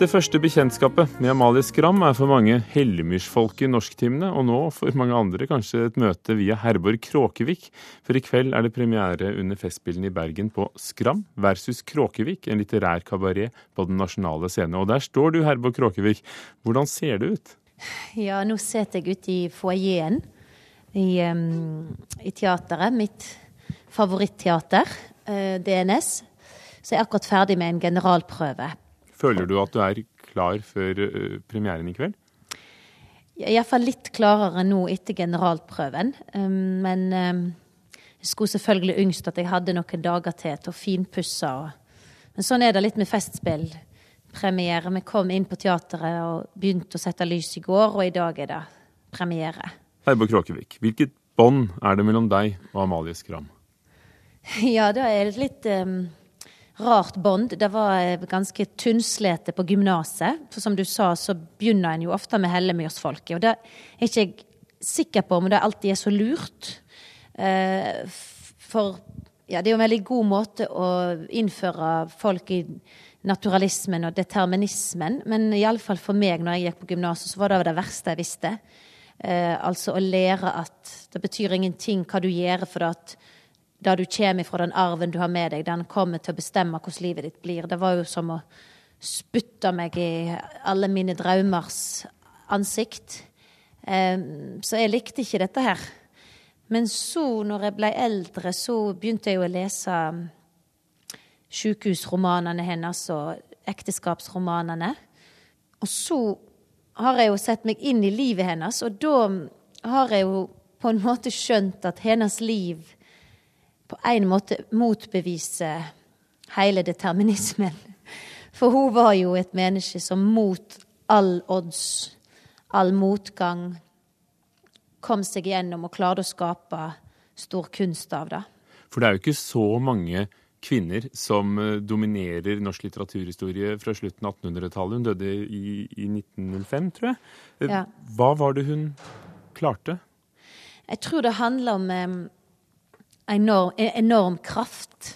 Det første bekjentskapet med Amalie Skram er for mange hellemyrsfolket i norsktimene, og nå for mange andre kanskje et møte via Herborg Kråkevik. For i kveld er det premiere under Festspillene i Bergen på Skram versus Kråkevik, en litterær kabaret på Den nasjonale scene. Og der står du, Herborg Kråkevik. Hvordan ser det ut? Ja, nå sitter jeg ute i foajeen i, um, i teateret. Mitt favoritteater, uh, DNS. Så jeg er akkurat ferdig med en generalprøve Føler du at du er klar før uh, premieren i kveld? Iallfall litt klarere nå etter generalprøven. Um, men um, jeg skulle selvfølgelig yngst at jeg hadde noen dager til til å finpusse. Men sånn er det litt med festspillpremiere. Vi kom inn på teateret og begynte å sette lys i går, og i dag er det premiere. Herborg Kråkevik, hvilket bånd er det mellom deg og Amalie Skram? Ja, det er litt um, rart bånd. Det var eh, ganske tynnslete på gymnaset. For som du sa, så begynner en jo ofte med hellemyrsfolket. Og det er ikke jeg sikker på om det alltid er så lurt. Eh, for ja, det er jo en veldig god måte å innføre folk i naturalismen og determinismen. Men iallfall for meg når jeg gikk på gymnaset, så var det det verste jeg visste. Eh, altså å lære at det betyr ingenting hva du gjør, for at det du kommer fra, den arven du har med deg, den kommer til å bestemme hvordan livet ditt blir. Det var jo som å spytte meg i alle mine drømmers ansikt. Så jeg likte ikke dette her. Men så, når jeg ble eldre, så begynte jeg jo å lese sykehusromanene hennes og ekteskapsromanene. Og så har jeg jo sett meg inn i livet hennes, og da har jeg jo på en måte skjønt at hennes liv på en måte motbevise hele determinismen. For hun var jo et menneske som mot all odds, all motgang, kom seg gjennom og klarte å skape stor kunst av det. For det er jo ikke så mange kvinner som eh, dominerer norsk litteraturhistorie fra slutten av 1800-tallet. Hun døde i, i, 1905, tror jeg. Eh, ja. Hva var det hun klarte? Jeg tror det handler om enorm, enorm kraft.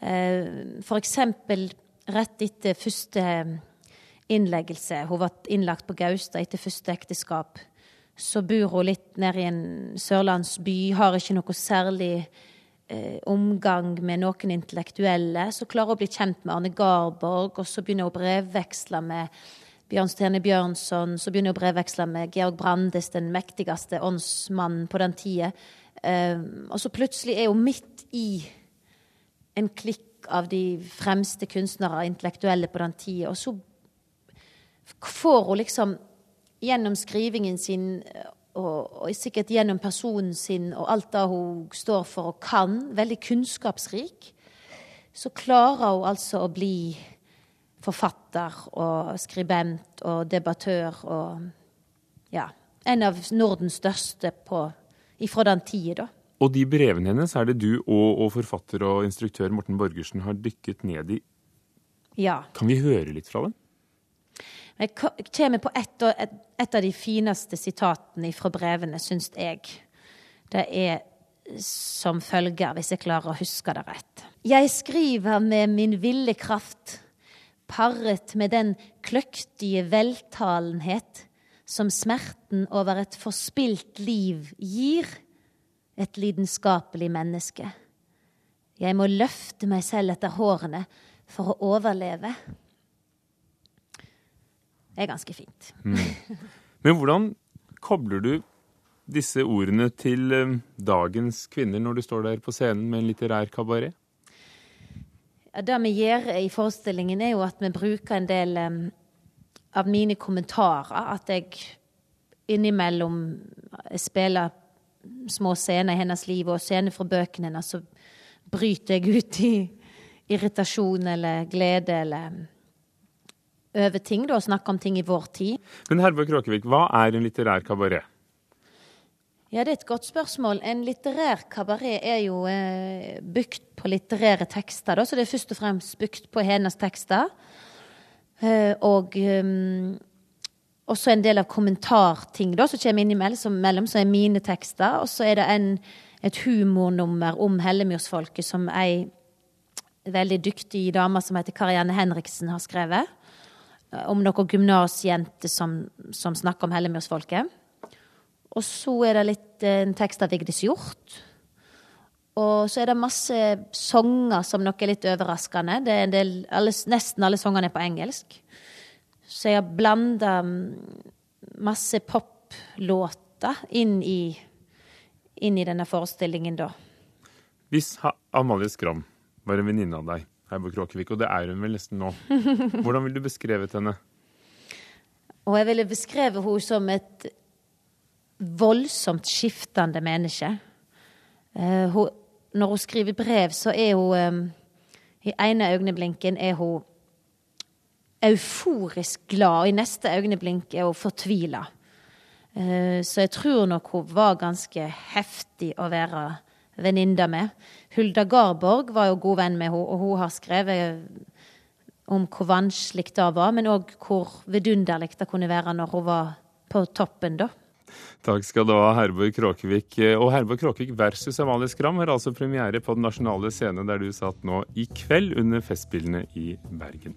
Eh, for eksempel rett etter første innleggelse, hun var innlagt på Gaustad etter første ekteskap, så bor hun litt nede i en sørlandsby, har ikke noe særlig eh, omgang med noen intellektuelle. Så klarer hun å bli kjent med Arne Garborg, og så begynner hun å brevveksle med Bjørn Stjerne Bjørnson. Så begynner hun å brevveksle med Georg Brandes, den mektigste åndsmannen på den tida. Um, og så plutselig er hun midt i en klikk av de fremste kunstnere og intellektuelle på den tida. Og så får hun liksom gjennom skrivingen sin og, og, sikkert gjennom personen sin og alt det hun står for og kan, veldig kunnskapsrik, så klarer hun altså å bli forfatter og skribent og debattør og ja, en av Nordens største på ifra den tida, da. Og de brevene hennes er det du og, og, forfatter og instruktør Morten Borgersen har dykket ned i. Ja. Kan vi høre litt fra dem? Jeg kommer på et, et, et av de fineste sitatene fra brevene, syns jeg. Det er som følger, hvis jeg klarer å huske det rett. Jeg skriver med min ville kraft, parret med den kløktige veltalenhet som smerten over et forspilt liv gir et lidenskapelig menneske. Jeg må løfte meg selv etter hårene for å overleve. Det er ganske fint. Mm. Men hvordan kobler du disse ordene til eh, dagens kvinner når du står der på scenen med en litterær kabaret? Ja, det vi gjør i forestillingen, er jo at vi bruker en del um, av mine kommentarer at jeg innimellom spiller små scener i hennes liv og scener fra bøkene hennes, så bryter jeg ut i irritasjon eller glede eller over ting, da, og snakker om ting i vår tid. Men Herborg Kråkevik, hva er en litterær kabaret? Ja, Det er et godt spørsmål. En litterær kabaret er jo eh, bygd på litterære tekster. Da, så det er først og fremst bygd på hennes tekster. Eh, og um, også en del av kommentarting da, som kommer innimellom, som, er mine tekster. Og så er det en, et humornummer om hellemyrsfolket som ei veldig dyktig dame som heter Karianne Henriksen har skrevet. om noen gymnasjenter som, som snakker om Hellemyrsfolket. Og så er det litt en tekst av Vigdis Hjorth. Og så er det masse sanger som nok er litt overraskende. Det er del, alle, nesten alle sangene er på engelsk. Så jeg har blanda masse poplåter inn i, inn i denne forestillingen, da. Hvis Amalie Skram var en venninne av deg her på Kråkevik, og det er hun vel nesten nå, hvordan ville du beskrevet henne? Og jeg ville beskrevet henne som et voldsomt skiftende menneske. Uh, hun når hun skriver brev, så er hun um, I ene øyeblinken er hun euforisk glad, og i neste øyeblink er hun fortvila. Uh, så jeg tror nok hun var ganske heftig å være venninne med. Hulda Garborg var jo god venn med henne, og hun har skrevet om hvor vanskelig det var, men òg hvor vidunderlig det kunne være når hun var på toppen, da. Takk skal du ha, Herborg Kråkevik. Og Herborg Kråkevik versus Amalie Skram har altså premiere på Den nasjonale scene, der du satt nå i kveld under Festspillene i Bergen.